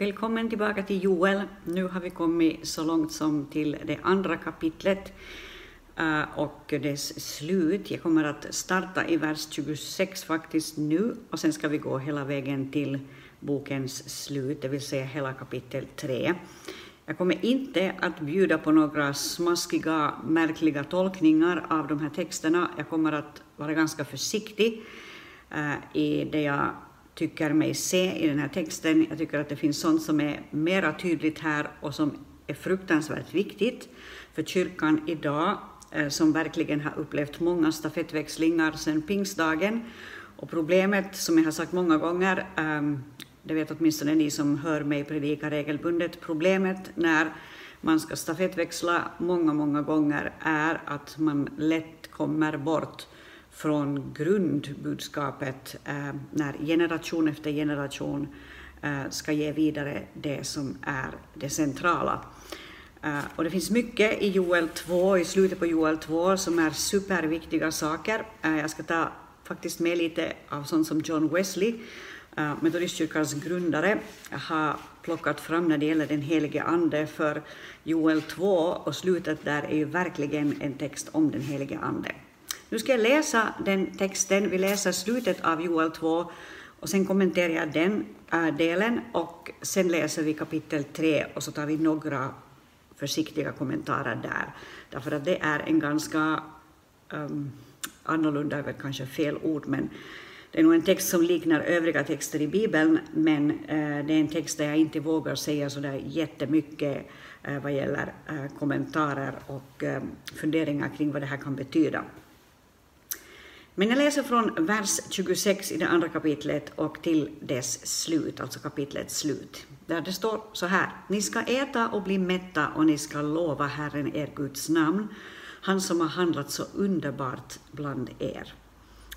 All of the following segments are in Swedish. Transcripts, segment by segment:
Välkommen tillbaka till Joel. Nu har vi kommit så långt som till det andra kapitlet eh, och dess slut. Jag kommer att starta i vers 26 faktiskt nu och sen ska vi gå hela vägen till bokens slut, det vill säga hela kapitel 3. Jag kommer inte att bjuda på några smaskiga, märkliga tolkningar av de här texterna. Jag kommer att vara ganska försiktig eh, i det jag tycker mig se i den här texten. Jag tycker att det finns sånt som är mera tydligt här och som är fruktansvärt viktigt för kyrkan idag, eh, som verkligen har upplevt många stafettväxlingar sedan pingstdagen. Och problemet, som jag har sagt många gånger, ehm, det vet åtminstone ni som hör mig predika regelbundet, problemet när man ska stafettväxla många, många gånger är att man lätt kommer bort från grundbudskapet eh, när generation efter generation eh, ska ge vidare det som är det centrala. Eh, och det finns mycket i Joel 2, i slutet på Joel 2, som är superviktiga saker. Eh, jag ska ta faktiskt med lite av sånt som John Wesley, eh, Metodistkyrkans grundare, har plockat fram när det gäller den helige Ande, för Joel 2 och slutet där är ju verkligen en text om den helige Ande. Nu ska jag läsa den texten, vi läser slutet av Joel 2 och sen kommenterar jag den äh, delen och sen läser vi kapitel 3 och så tar vi några försiktiga kommentarer där. Därför att det är en ganska um, annorlunda, är väl kanske fel ord, men det är nog en text som liknar övriga texter i Bibeln, men eh, det är en text där jag inte vågar säga så där jättemycket eh, vad gäller eh, kommentarer och eh, funderingar kring vad det här kan betyda. Men jag läser från vers 26 i det andra kapitlet och till dess slut, alltså kapitlets slut, där det står så här. Ni ska äta och bli mätta och ni ska lova Herren er Guds namn, han som har handlat så underbart bland er,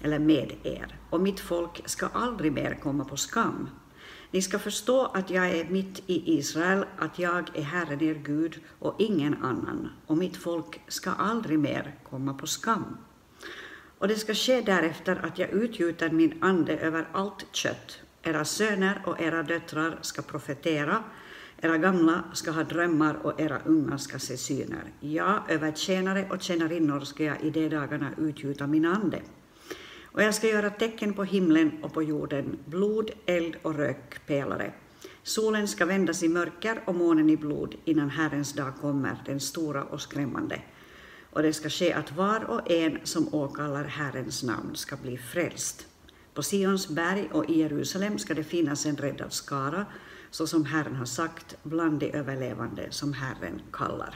eller med er, och mitt folk ska aldrig mer komma på skam. Ni ska förstå att jag är mitt i Israel, att jag är Herren er Gud och ingen annan, och mitt folk ska aldrig mer komma på skam. Och det ska ske därefter att jag utgjuter min ande över allt kött. Era söner och era döttrar ska profetera, era gamla ska ha drömmar och era unga ska se syner. Ja, över tjänare och tjänarinnor ska jag i de dagarna utgjuta min ande. Och jag ska göra tecken på himlen och på jorden, blod, eld och rökpelare. Solen ska vändas i mörker och månen i blod innan Herrens dag kommer, den stora och skrämmande och det ska ske att var och en som åkallar Herrens namn ska bli frälst. På Sions berg och i Jerusalem ska det finnas en räddad skara, så som Herren har sagt, bland de överlevande som Herren kallar.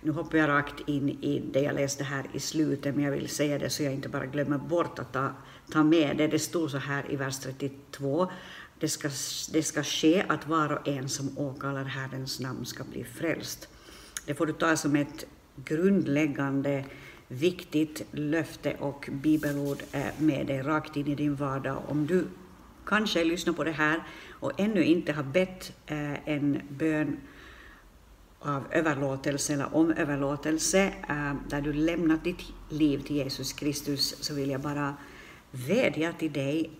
Nu hoppar jag rakt in i det jag läste här i slutet, men jag vill säga det så jag inte bara glömmer bort att ta, ta med det. Det stod så här i vers 32. Det ska, det ska ske att var och en som åkallar Herrens namn ska bli frälst. Det får du ta som ett grundläggande viktigt löfte och bibelord eh, med dig rakt in i din vardag. Om du kanske lyssnar på det här och ännu inte har bett eh, en bön av överlåtelse eller om överlåtelse, eh, där du lämnat ditt liv till Jesus Kristus, så vill jag bara vädja till dig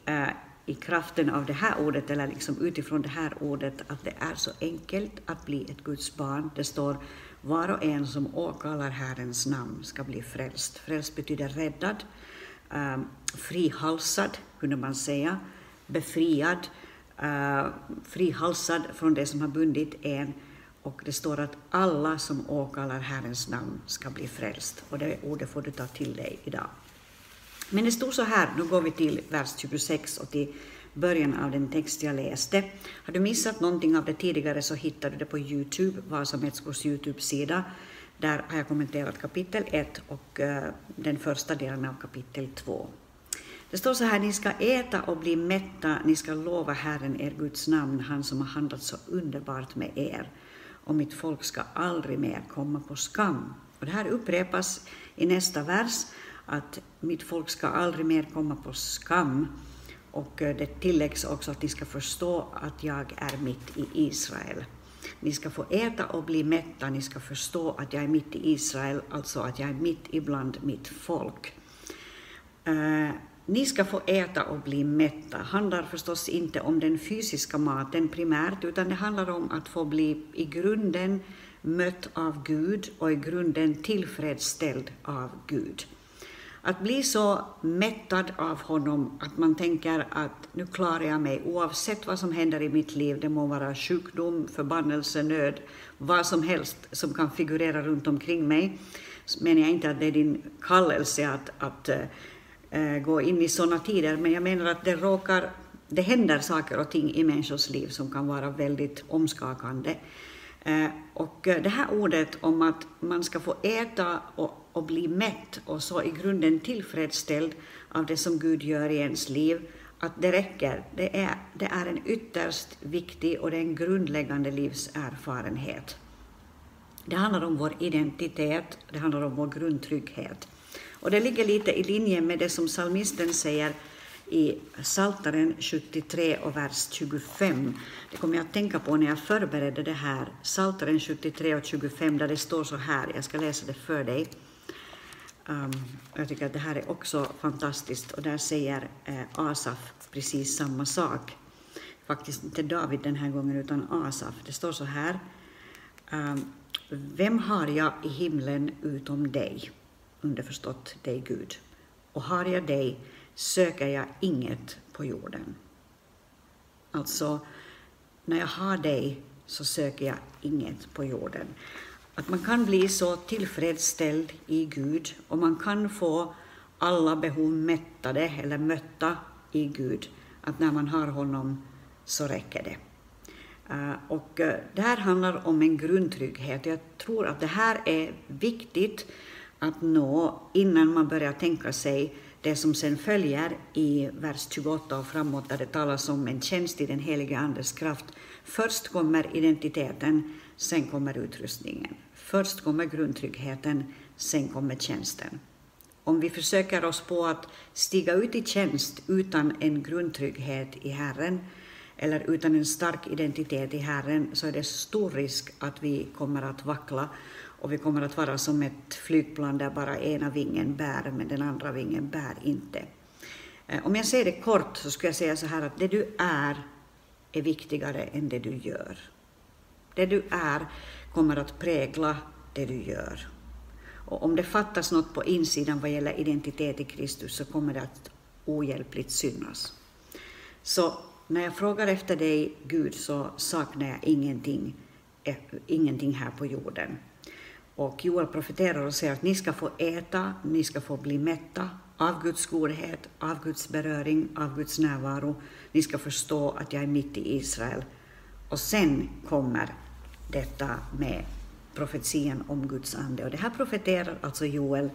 i kraften av det här ordet, eller liksom utifrån det här ordet, att det är så enkelt att bli ett Guds barn. Det står var och en som åkallar Herrens namn ska bli frälst. Frälst betyder räddad, eh, frihalsad, kunde man säga, befriad, eh, frihalsad från det som har bundit en. Och det står att alla som åkallar Herrens namn ska bli frälst. Och det ordet får du ta till dig idag. Men det stod så här, nu går vi till vers 26 och till början av den text jag läste. Har du missat någonting av det tidigare så hittar du det på Youtube, Vasametsgårds Youtube-sida. Där har jag kommenterat kapitel 1 och uh, den första delen av kapitel 2. Det står så här, ni ska äta och bli mätta, ni ska lova Herren, er Guds namn, han som har handlat så underbart med er. Och mitt folk ska aldrig mer komma på skam. Och det här upprepas i nästa vers, att mitt folk ska aldrig mer komma på skam. Och eh, det tilläggs också att ni ska förstå att jag är mitt i Israel. Ni ska få äta och bli mätta, ni ska förstå att jag är mitt i Israel, alltså att jag är mitt ibland mitt folk. Eh, ni ska få äta och bli mätta handlar förstås inte om den fysiska maten primärt, utan det handlar om att få bli i grunden mött av Gud och i grunden tillfredsställd av Gud. Att bli så mättad av honom att man tänker att nu klarar jag mig oavsett vad som händer i mitt liv, det må vara sjukdom, förbannelse, nöd, vad som helst som kan figurera runt omkring mig. Men menar jag inte att det är din kallelse att, att äh, gå in i sådana tider, men jag menar att det råkar, det händer saker och ting i människors liv som kan vara väldigt omskakande. Eh, och eh, det här ordet om att man ska få äta och och bli mätt och så i grunden tillfredsställd av det som Gud gör i ens liv, att det räcker. Det är, det är en ytterst viktig och det är en grundläggande livserfarenhet. Det handlar om vår identitet, det handlar om vår grundtrygghet. Och det ligger lite i linje med det som psalmisten säger i Saltaren 73 och vers 25. Det kommer jag att tänka på när jag förberedde det här. Saltaren 73 och 25 där det står så här, jag ska läsa det för dig. Um, jag tycker att det här är också fantastiskt och där säger eh, Asaf precis samma sak. Faktiskt inte David den här gången utan Asaf. Det står så här. Um, Vem har jag i himlen utom dig? Underförstått dig Gud. Och har jag dig söker jag inget på jorden. Alltså, när jag har dig så söker jag inget på jorden. Att man kan bli så tillfredsställd i Gud och man kan få alla behov mättade eller mötta i Gud, att när man har honom så räcker det. Eh, och eh, det här handlar om en grundtrygghet. Jag tror att det här är viktigt att nå innan man börjar tänka sig det som sen följer i vers 28 och framåt, där det talas om en tjänst i den helige Andes kraft. Först kommer identiteten, sen kommer utrustningen. Först kommer grundtryggheten, sen kommer tjänsten. Om vi försöker oss på att stiga ut i tjänst utan en grundtrygghet i Herren, eller utan en stark identitet i Herren, så är det stor risk att vi kommer att vackla och vi kommer att vara som ett flygplan där bara ena vingen bär, men den andra vingen bär inte. Eh, om jag säger det kort så skulle jag säga så här att det du är är viktigare än det du gör. Det du är kommer att prägla det du gör. Och om det fattas något på insidan vad gäller identitet i Kristus så kommer det att ohjälpligt synas. Så när jag frågar efter dig, Gud, så saknar jag ingenting, eh, ingenting här på jorden. Och Joel profeterar och säger att ni ska få äta, ni ska få bli mätta av Guds godhet, av Guds beröring, av Guds närvaro. Ni ska förstå att jag är mitt i Israel. Och sen kommer detta med profetian om Guds ande. Och det här profeterar alltså Joel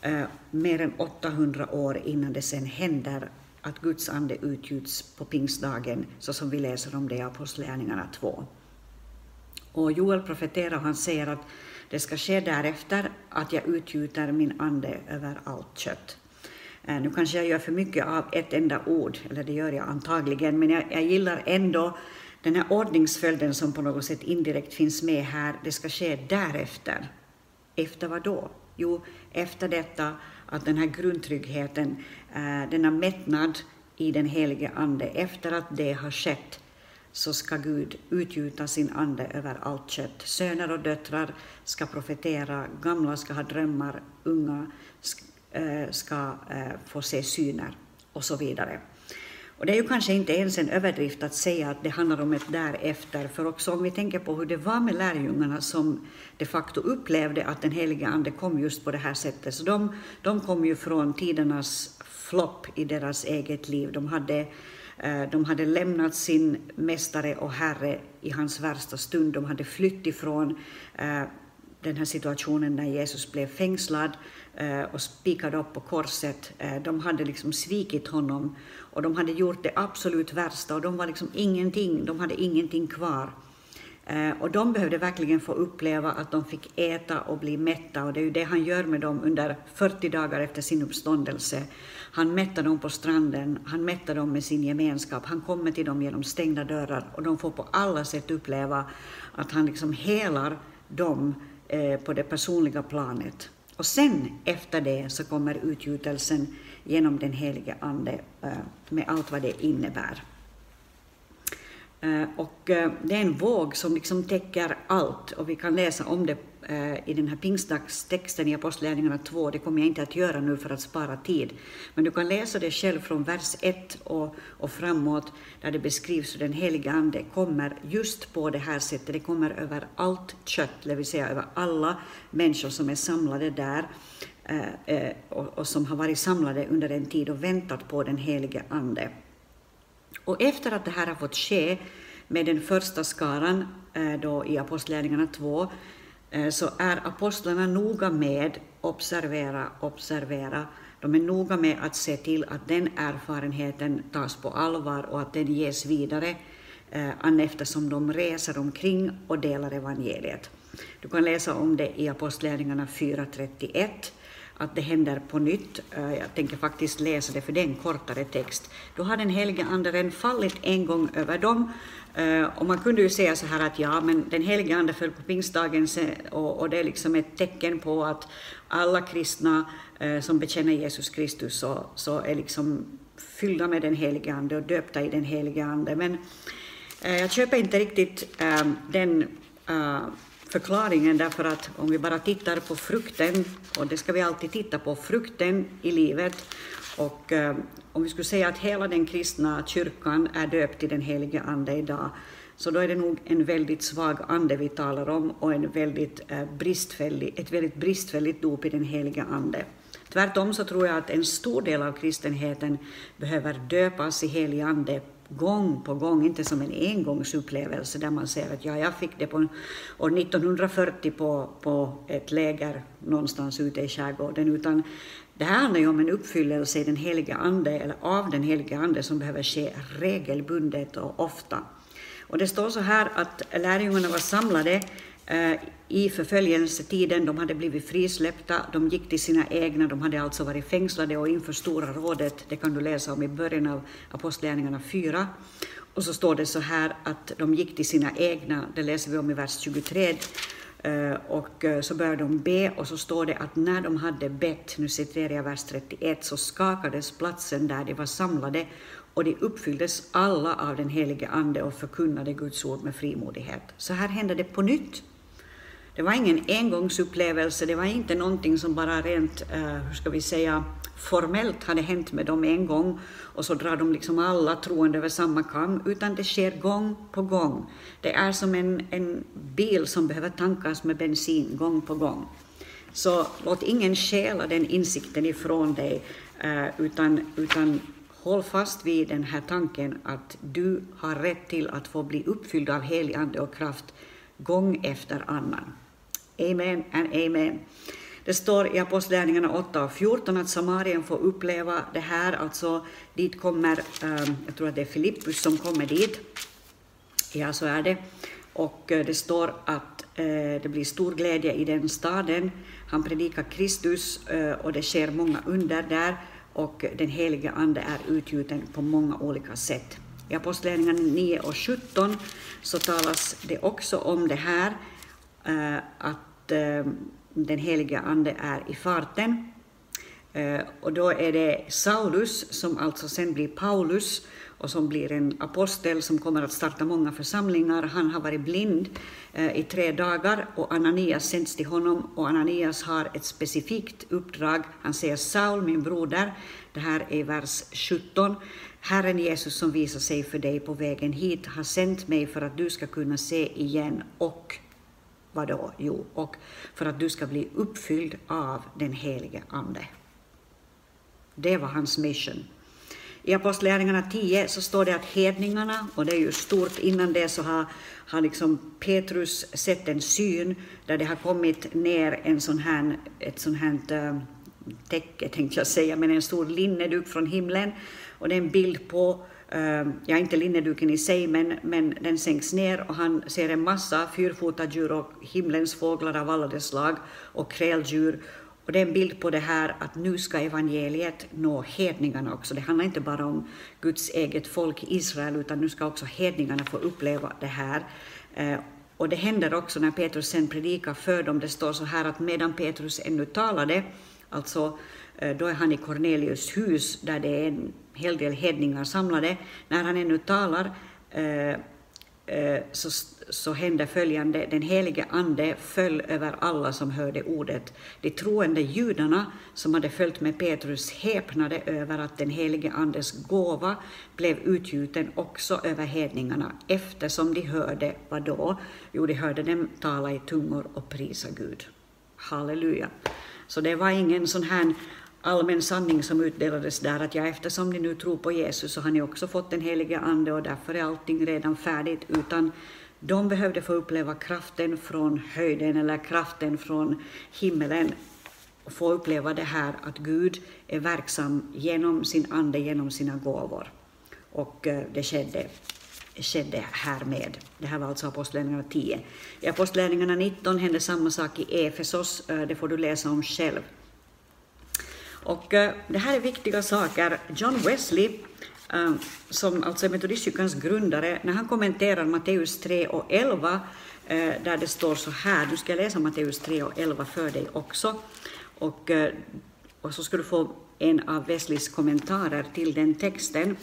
eh, mer än 800 år innan det sen händer att Guds ande utgjuts på pingstdagen, så som vi läser om det i Apostlagärningarna 2. Och Joel profeterar och han säger att det ska ske därefter att jag utgjuter min ande över allt kött. Eh, nu kanske jag gör för mycket av ett enda ord, eller det gör jag antagligen, men jag, jag gillar ändå den här ordningsföljden som på något sätt indirekt finns med här, det ska ske därefter. Efter vad då? Jo, efter detta att den här grundtryggheten, eh, denna mättnad i den helige Ande, efter att det har skett, så ska Gud utgjuta sin ande över allt kött. Söner och döttrar ska profetera, gamla ska ha drömmar, unga eh, ska eh, få se syner och så vidare. Och det är ju kanske inte ens en överdrift att säga att det handlar om ett därefter, för också om vi tänker på hur det var med lärjungarna som de facto upplevde att den helige Ande kom just på det här sättet, så de, de kom ju från tidernas flopp i deras eget liv. De hade, Eh, de hade lämnat sin mästare och herre i hans värsta stund, de hade flytt ifrån eh, den här situationen när Jesus blev fängslad eh, och spikad upp på korset. De hade liksom svikit honom och de hade gjort det absolut värsta och de var liksom ingenting, de hade ingenting kvar. Och de behövde verkligen få uppleva att de fick äta och bli mätta och det är ju det han gör med dem under 40 dagar efter sin uppståndelse. Han mättar dem på stranden, han mättar dem med sin gemenskap, han kommer till dem genom stängda dörrar och de får på alla sätt uppleva att han liksom helar dem eh, på det personliga planet. Och sen efter det så kommer utgjutelsen genom den helige Ande eh, med allt vad det innebär. Eh, och eh, det är en våg som liksom täcker allt och vi kan läsa om det Eh, i den här pingstdagstexten i Apostlagärningarna 2. Det kommer jag inte att göra nu för att spara tid. Men du kan läsa det själv från vers 1 och, och framåt, där det beskrivs hur den heliga Ande kommer just på det här sättet. Det kommer över allt kött, det vill säga över alla människor som är samlade där eh, eh, och, och som har varit samlade under en tid och väntat på den helige Ande. Och efter att det här har fått ske med den första skaran då i Apostlagärningarna 2 Eh, så är apostlarna noga med, observera, observera, de är noga med att se till att den erfarenheten tas på allvar och att den ges vidare eh, eftersom de reser omkring och delar evangeliet. Du kan läsa om det i Apostlagärningarna 4.31, att det händer på nytt. Eh, jag tänker faktiskt läsa det, för det är en kortare text. Då har den helige Ande redan fallit en gång över dem eh, och man kunde ju säga så här att ja, men den helige Ande föll på pingstdagen och, det är liksom ett tecken på att alla kristna eh, som bekänner Jesus Kristus så, så är liksom fyllda med den helige Ande och döpta i den helige Ande. Men jag köper inte riktigt den förklaringen därför att om vi bara tittar på frukten, och det ska vi alltid titta på, frukten i livet och eh, om vi skulle säga att hela den kristna kyrkan är döpt i den helige Ande idag, så då är det nog en väldigt svag ande vi talar om och en väldigt, eh, bristfällig, ett väldigt bristfälligt dop i den helige Ande. Tvärtom så tror jag att en stor del av kristenheten behöver döpas i helig Ande gång på gång, inte som en engångsupplevelse där man säger att ja, jag fick det på år 1940 på, på ett läger någonstans ute i skärgården, utan det här handlar ju om en uppfyllelse i den heliga Ande, eller av den heliga Ande, som behöver ske regelbundet och ofta. Och det står så här att lärjungarna var samlade Eh, i förföljelsetiden, de hade blivit frisläppta, de gick till sina egna, de hade alltså varit fängslade och inför Stora rådet, det kan du läsa om i början av Apostlagärningarna 4. Och så står det så här att de gick till sina egna, det läser vi om i vers 23, eh, och eh, så började de be och så står det att när de hade bett, nu citerar jag vers 31, så skakades platsen där de var samlade och de uppfylldes alla av den helige Ande och förkunnade Guds ord med frimodighet. Så här hände det på nytt. Det var ingen engångsupplevelse, det var inte någonting som bara rent, uh, hur ska vi säga, formellt hade hänt med dem en gång och så drar de liksom alla troende över samma kam, utan det sker gång på gång. Det är som en, en bil som behöver tankas med bensin gång på gång. Så låt ingen stjäla den insikten ifrån dig, eh, utan, utan håll fast vid den här tanken att du har rätt till att få bli uppfylld av helig ande och kraft gång efter annan. Amen and amen. Det står i Apostlagärningarna 8 och 14 att Samarien får uppleva det här, alltså dit kommer, ehm, jag tror att det är Filippus som kommer dit, ja så är det, och eh, det står att eh, det blir stor glädje i den staden, han predikar Kristus eh, och det sker många under där. Och den helige Ande är utgjuten på många olika sätt. I Apostlagärningarna 9 och 17 så talas det också om det här, Eh, att eh, den heliga Ande är i farten. Eh, och då är det Saulus, som alltså sen blir Paulus, och som blir en apostel som kommer att starta många församlingar. Han har varit blind eh, i tre dagar och Ananias sänds till honom och Ananias har ett specifikt uppdrag. Han säger Saul, min broder, det här är vers 17. Herren Jesus som visar sig för dig på vägen hit har sänt mig för att du ska kunna se igen och Vadå? Jo, och för att du ska bli uppfylld av den helige Ande. Det var hans mission. I Apostlagärningarna 10 så står det att hedningarna, och det är ju stort, innan det så har, har liksom Petrus sett en syn där det har kommit ner en sån här, ett sånt här eh, täcke, tänkte jag säga, men en stor linneduk från himlen. Och det är en bild på Ehm, ja, inte linneduken i sig, men, men den sänks ner och han ser en massa fyrfotadjur och himlens fåglar av alla dess slag och kräldjur. Och det är en bild på det här att nu ska evangeliet nå hedningarna också. Det handlar inte bara om Guds eget folk Israel, utan nu ska också hedningarna få uppleva det här. Ehm, och det händer också när Petrus sen predikar för dem. Det står så här att medan Petrus ännu talade Alltså, eh, då är han i Cornelius hus där det är en hel del hedningar samlade. När han ännu talar eh, Eh, så, så hände följande, den helige ande föll över alla som hörde ordet. De troende judarna som hade följt med Petrus häpnade över att den helige andes gåva blev utgjuten också över hedningarna, eftersom de hörde, vad då? Jo, de hörde dem tala i tungor och prisa Gud. Halleluja. Så det var ingen sån här allmän sanning som utdelades där, att ja, eftersom ni nu tror på Jesus så har ni också fått den helige Ande och därför är allting redan färdigt, utan de behövde få uppleva kraften från höjden eller kraften från himmelen och få uppleva det här att Gud är verksam genom sin ande, genom sina gåvor. Och eh, det skedde, skedde härmed. Det här var alltså Apostlagärningarna 10. I Apostlagärningarna 19 hände samma sak i Efesos, eh, det får du läsa om själv. Och eh, det här är viktiga saker. John Wesley, eh, som alltså är metodistkyrkans grundare, när han kommenterar Matteus 3 och 11, eh, där det står så här, du ska läsa Matteus 3 och 11 för dig också, och, och så ska du få en av Wesleys kommentarer till den texten.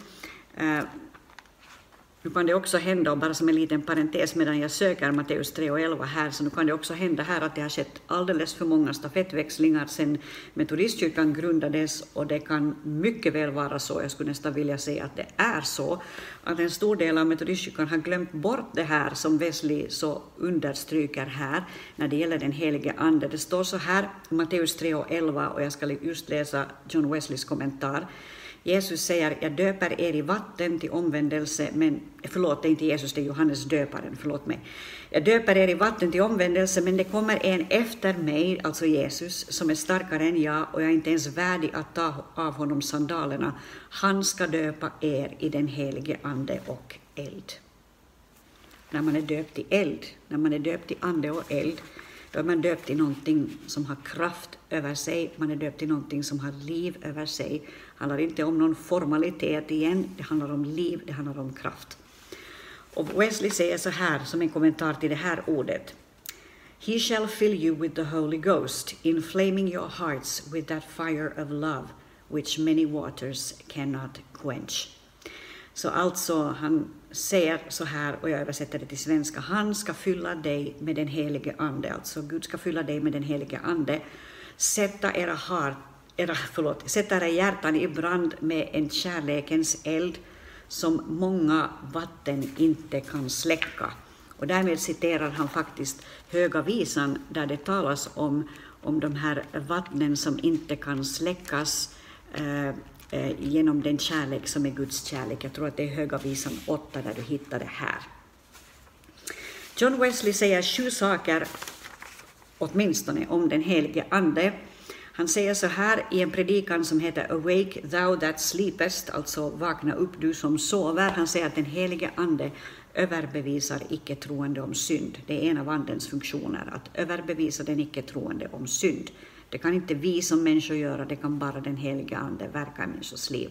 Nu kan det också hända, och bara som en liten parentes medan jag söker Matteus 3 och 11 här, så nu kan det också hända här att det har skett alldeles för många stafettväxlingar sedan Metodistkyrkan grundades, och det kan mycket väl vara så, jag skulle nästan vilja säga att det är så, att en stor del av Metodistkyrkan har glömt bort det här som Wesley så understryker här när det gäller den helige Ande. Det står så här, Matteus 3 och 11, och jag ska just läsa John Wesleys kommentar. Jesus säger, jag döper er i vatten till omvändelse, men förlåt, det är inte Jesus, det är Johannes döparen, förlåt mig. Jag döper er i vatten till omvändelse, men det kommer en efter mig, alltså Jesus, som är starkare än jag, och jag är inte ens värdig att ta av honom sandalerna. Han ska döpa er i den helige Ande och eld. När man är döpt i eld, när man är döpt i ande och eld, då är man döpt i någonting som har kraft över sig, man är döpt i någonting som har liv över sig. Det handlar inte om någon formalitet igen, det handlar om liv, det handlar om kraft. Och Wesley säger så här, som en kommentar till det här ordet. He shall fill you with the Holy Ghost, inflaming your hearts with that fire of love which many waters cannot quench. Så alltså, han säger så här, och jag översätter det till svenska, han ska fylla dig med den helige Ande, alltså Gud ska fylla dig med den helige Ande, sätta era, heart, era, förlåt, sätta era hjärtan i brand med en kärlekens eld som många vatten inte kan släcka. Och därmed citerar han faktiskt Höga visan där det talas om, om de här vattnen som inte kan släckas. Eh, Eh, genom den kärlek som är Guds kärlek. Jag tror att det är Höga visan 8 där du hittar det här. John Wesley säger sju saker, åtminstone, om den helige Ande. Han säger så här i en predikan som heter Awake thou that sleepest, alltså vakna upp du som sover. Han säger att den helige Ande överbevisar icke-troende om synd. Det är en av Andens funktioner, att överbevisa den icke-troende om synd. Det kan inte vi som människor göra, det kan bara den heliga Ande verka i människors liv.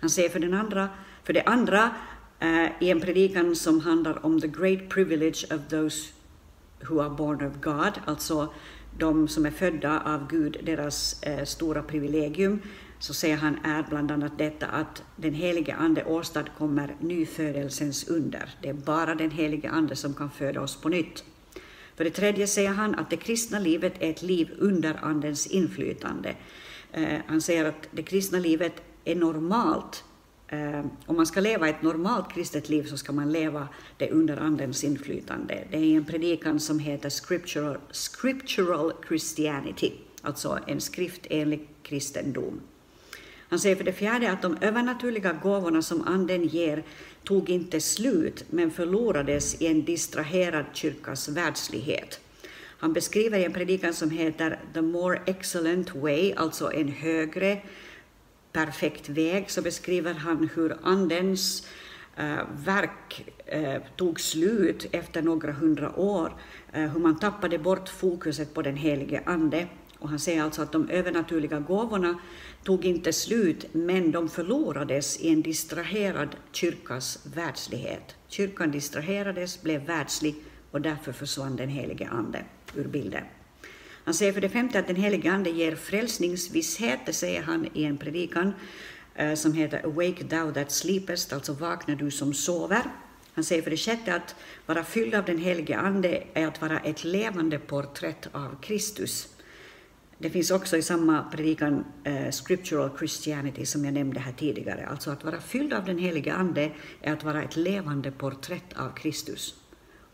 Han säger för, den andra, för det andra eh, i en predikan som handlar om the great privilege of those who are born of God, alltså de som är födda av Gud, deras eh, stora privilegium, så säger han är bland annat detta att den helige Ande åstadkommer nyfödelsens under. Det är bara den helige Ande som kan föda oss på nytt. För det tredje säger han att det kristna livet är ett liv under Andens inflytande. Eh, han säger att det kristna livet är normalt. Eh, om man ska leva ett normalt kristet liv så ska man leva det under Andens inflytande. Det är en predikan som heter Scriptural, Scriptural Christianity, alltså en skrift enligt kristendom. Han säger för det fjärde att de övernaturliga gåvorna som Anden ger tog inte slut men förlorades i en distraherad kyrkas världslighet. Han beskriver i en predikan som heter The More Excellent Way, alltså en högre perfekt väg, så beskriver han hur Andens eh, verk eh, tog slut efter några hundra år, eh, hur man tappade bort fokuset på den helige Ande. Och han säger alltså att de övernaturliga gåvorna tog inte slut, men de förlorades i en distraherad kyrkas världslighet. Kyrkan distraherades, blev världslig och därför försvann den helige Ande ur bilden. Han säger för det femte att den helige Ande ger frälsningsvisshet, det säger han i en predikan eh, som heter Awake thou that sleepest, alltså vakna du som sover. Han säger för det sjätte att vara fylld av den helige Ande är att vara ett levande porträtt av Kristus. Det finns också i samma predikan eh, Scriptural Christianity som jag nämnde här tidigare. Alltså att vara fylld av den helige Ande är att vara ett levande porträtt av Kristus.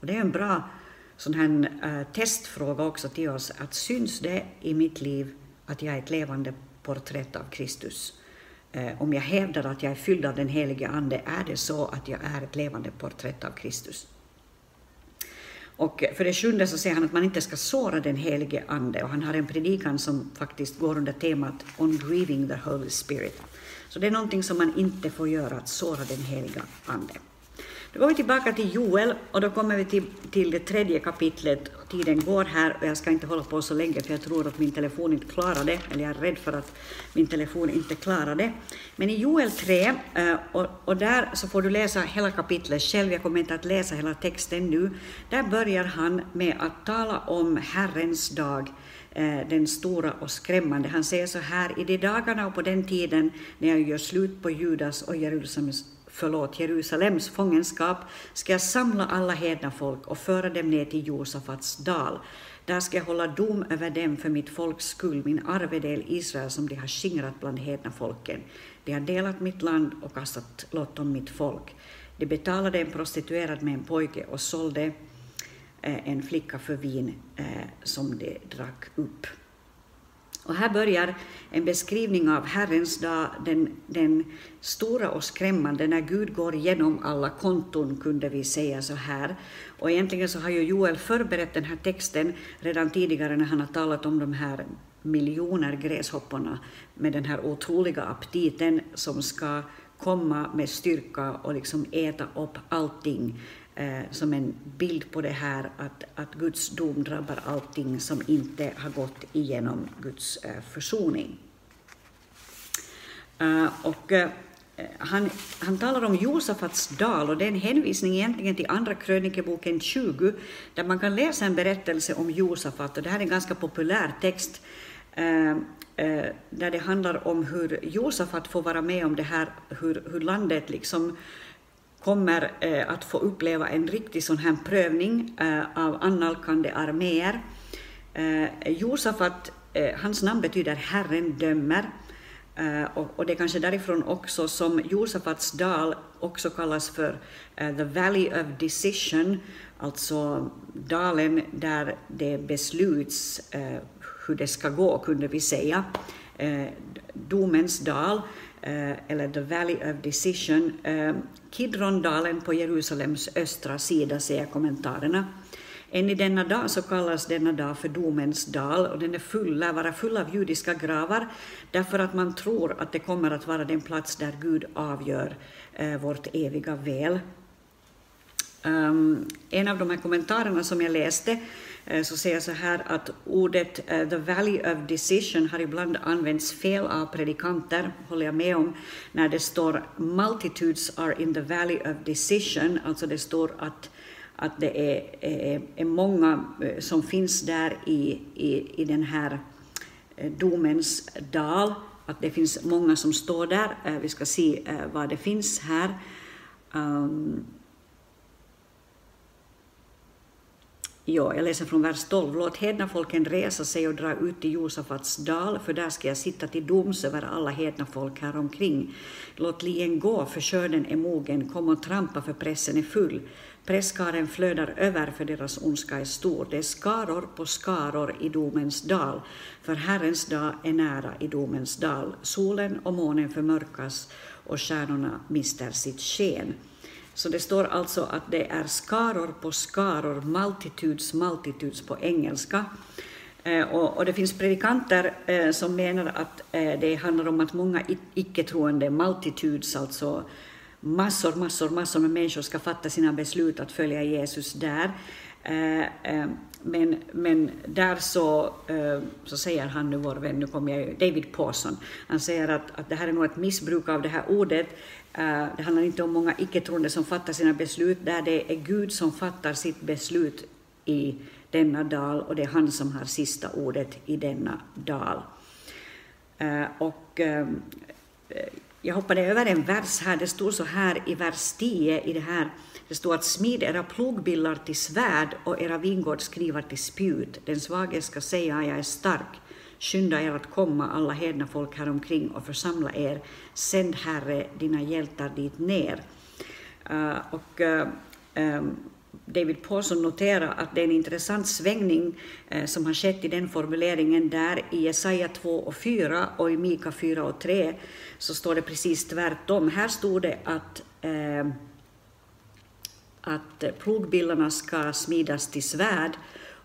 Och det är en bra sån här eh, testfråga också till oss, att syns det i mitt liv att jag är ett levande porträtt av Kristus? Eh, om jag hävdar att jag är fylld av den helige Ande, är det så att jag är ett levande porträtt av Kristus? Och för det sjunde så säger han att man inte ska såra den helige Ande och han har en predikan som faktiskt går under temat On grieving the Holy Spirit. Så det är någonting som man inte får göra, att såra den heliga Ande. Då går vi tillbaka till Joel och då kommer vi till, till det tredje kapitlet. Tiden går här och jag ska inte hålla på så länge för jag tror att min telefon inte klarar det, eller jag är rädd för att min telefon inte klarar det. Men i Joel 3, eh, och, och där så får du läsa hela kapitlet själv, jag kommer inte att läsa hela texten nu. Där börjar han med att tala om Herrens dag, eh, den stora och skrämmande. Han säger så här, i de dagarna och på den tiden när jag gör slut på Judas och Jerusalems förlåt, Jerusalems fångenskap ska jag samla alla hedna folk och föra dem ner till Josafats dal. Där ska jag hålla dom över dem för mitt folks skull, min arvedel Israel som de har skingrat bland hedna folken. De har delat mitt land och kastat lott om mitt folk. De betalade en prostituerad med en pojke och sålde eh, en flicka för vin eh, som de drack upp. Och här börjar en beskrivning av Herrens dag, den, den stora och skrämmande, när Gud går igenom alla konton, kunde vi säga så här. Och egentligen så har ju Joel förberett den här texten redan tidigare när han har talat om de här miljoner gräshopporna med den här otroliga aptiten som ska komma med styrka och liksom äta upp allting eh, som en bild på det här att, att Guds dom drabbar allting som inte har gått igenom Guds eh, försoning. Eh, och, eh, han, han talar om Josafats dal och det är en hänvisning egentligen till Andra krönikeboken 20 där man kan läsa en berättelse om Josafat och det här är en ganska populär text uh, där det handlar om hur Josafat får vara med om det här, hur, hur landet liksom kommer eh, att få uppleva en riktig sån här prövning eh, av annalkande arméer. Eh, Josafat, eh, hans namn betyder Herren dömer, eh, och, det är kanske därifrån också som Josafats dal också kallas för eh, the Valley of Decision, alltså dalen där det besluts hur det ska gå, kunde vi säga. Domens dal, eller the Valley of Decision. Kidrondalen på Jerusalems östra sida, säger kommentarerna. Än i denna dag så kallas denna dag för domens dal och den är full, lär vara full av judiska gravar därför att man tror att det kommer att vara den plats där Gud avgör eh, vårt eviga väl. Um, en av de här kommentarerna som jag läste Eh, Eh, så säger jag så här att ordet eh, the valley of decision har ibland använts fel av predikanter, håller jag med om, när det står multitudes are in the valley of decision, alltså det står att, att det är, är, är många eh, som finns där i, i, i den här domens dal, att det finns många som står där. Vi ska se vad det finns här. Um, Ja, jag läser från vers 12. Låt hedna folken resa sig och dra ut till Josafats dal, för där ska jag sitta till doms över alla hedna folk här omkring. Låt lien gå, för skörden är mogen. Kom och trampa, för pressen är full. Presskaren flödar över, för deras ondska är stor. Det är skaror på skaror i domens dal, för Herrens dag är nära i domens dal. Solen och månen förmörkas och stjärnorna mister sitt sken. Så det står alltså att det är skaror på skaror, multitudes, multitudes på engelska. Eh, och, det finns predikanter eh, som menar att eh, det handlar om att många icke-troende, multitudes, alltså massor, massor, massor med människor ska fatta sina beslut att följa Jesus där. Men, men där så, så säger han nu, vår vän, nu kommer jag, David Pawson, han säger att, att det här är nog ett missbruk av det här ordet, Eh, det handlar inte om många icke-troende som fattar sina beslut, där det är Gud som fattar sitt beslut i denna dal och det är han som har sista ordet i denna dal. Eh, och ehm, eh, jag hoppade över en vers här, det står så här i vers 10 i det här, det står att smid era plogbillar till svärd och era vingårdsknivar till spjut. Den svage ska säga jag är stark. Skynda er att komma, alla hedna folk här omkring och församla er. Sänd Herre dina hjältar dit ner. Uh, och uh, um, David Paulson noterar att det är en intressant svängning eh, som har skett i den formuleringen där i Jesaja 2 och 4 och i Mika 4 och 3 så står det precis tvärtom. Här stod det att, eh, att plogbillarna ska smidas till svärd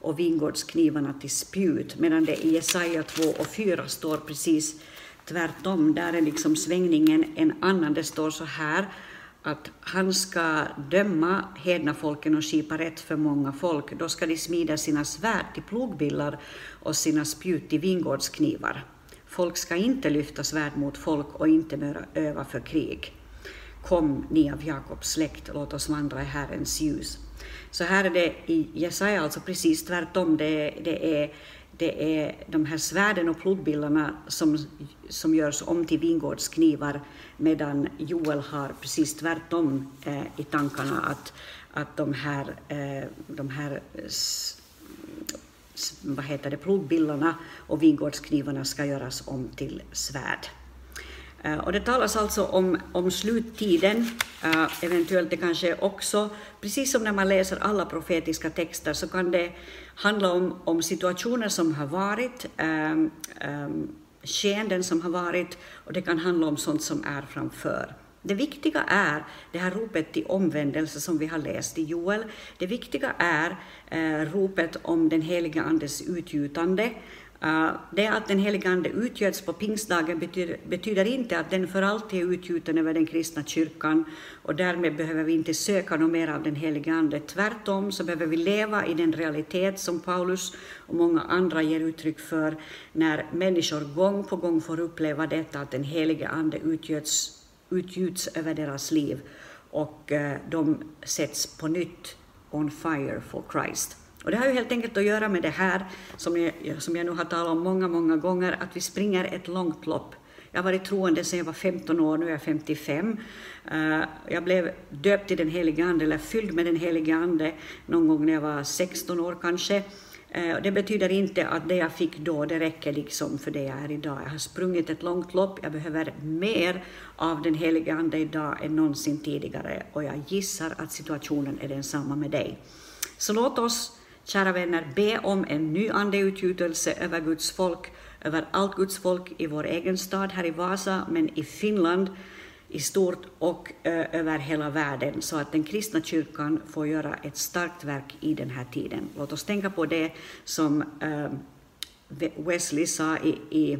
och vingårdsknivarna till spjut, medan det i Jesaja 2 och 4 står precis tvärtom. Där är liksom svängningen en annan. Det står så här att han ska döma hedna folken och skipa rätt för många folk. Då ska de smida sina svärd till plogbillar och sina spjut till vingårdsknivar. Folk ska inte lyfta svärd mot folk och inte börja öva för krig. Kom, ni av Jakobs släkt, låt oss vandra i Herrens ljus. Så här är det i Jesaja alltså precis tvärtom. Det, det, är, det är de här svärden och plogbillarna som, som görs om till vingårdsknivar medan Joel har precis tvärtom eh, i tankarna att, att de här, eh, de här vad heter det, plogbillarna och vingårdsknivarna ska göras om till svärd. Eh, och det talas alltså om, om sluttiden, eh, eventuellt det kanske också, precis som när man läser alla profetiska texter, så kan det handla om, om situationer som har varit, um, um, skeenden som har varit, och det kan handla om sånt som är framför. Det viktiga är det här ropet till omvändelse som vi har läst i Joel. Det viktiga är eh, ropet om den heliga Andes utgjutande, Eh, det att den helige Ande utgöts på pingstdagen betyder, betyder, inte att den för alltid är utgjuten över den kristna kyrkan och därmed behöver vi inte söka något mer av den helige Ande. Tvärtom så behöver vi leva i den realitet som Paulus och många andra ger uttryck för när människor gång på gång får uppleva detta att den helige Ande utgjuts, utgjuts över deras liv och eh, de sätts på nytt on fire for Christ. Och det har ju helt enkelt att göra med det här som jag, som jag nu har talat om många, många gånger, att vi springer ett långt lopp. Jag har varit troende sedan jag var 15 år, nu är jag 55. Eh, jag blev döpt i den helige Ande, eller fylld med den helige Ande, någon gång när jag var 16 år kanske. Eh, det betyder inte att det jag fick då, det räcker liksom för det jag är idag. Jag har sprungit ett långt lopp, jag behöver mer av den helige Ande idag än någonsin tidigare och jag gissar att situationen är densamma med dig. Så låt oss Kära vänner, be om en ny andeutgjutelse över Guds folk, över allt Guds folk i vår egen stad här i Vasa, men i Finland i stort och eh, över hela världen, så att den kristna kyrkan får göra ett starkt verk i den här tiden. Låt oss tänka på det som eh, Wesley sa i, i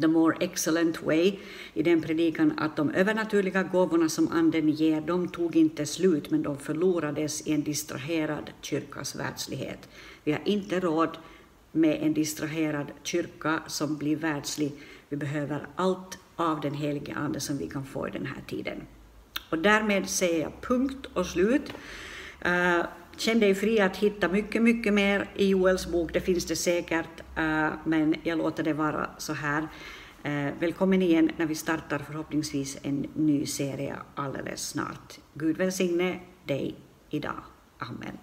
The More Excellent Way i den predikan att de övernaturliga gåvorna som Anden ger, de tog inte slut, men de förlorades i en distraherad kyrkas världslighet. Vi har inte råd med en distraherad kyrka som blir världslig. Vi behöver allt av den helige Ande som vi kan få i den här tiden. Och därmed säger jag punkt och slut. Eh, Känn dig fri att hitta mycket, mycket mer i Joels bok, det finns det säkert, eh, men jag låter det vara så här. Eh, välkommen igen när vi startar förhoppningsvis en ny serie alldeles snart. Gud välsigne dig idag. Amen.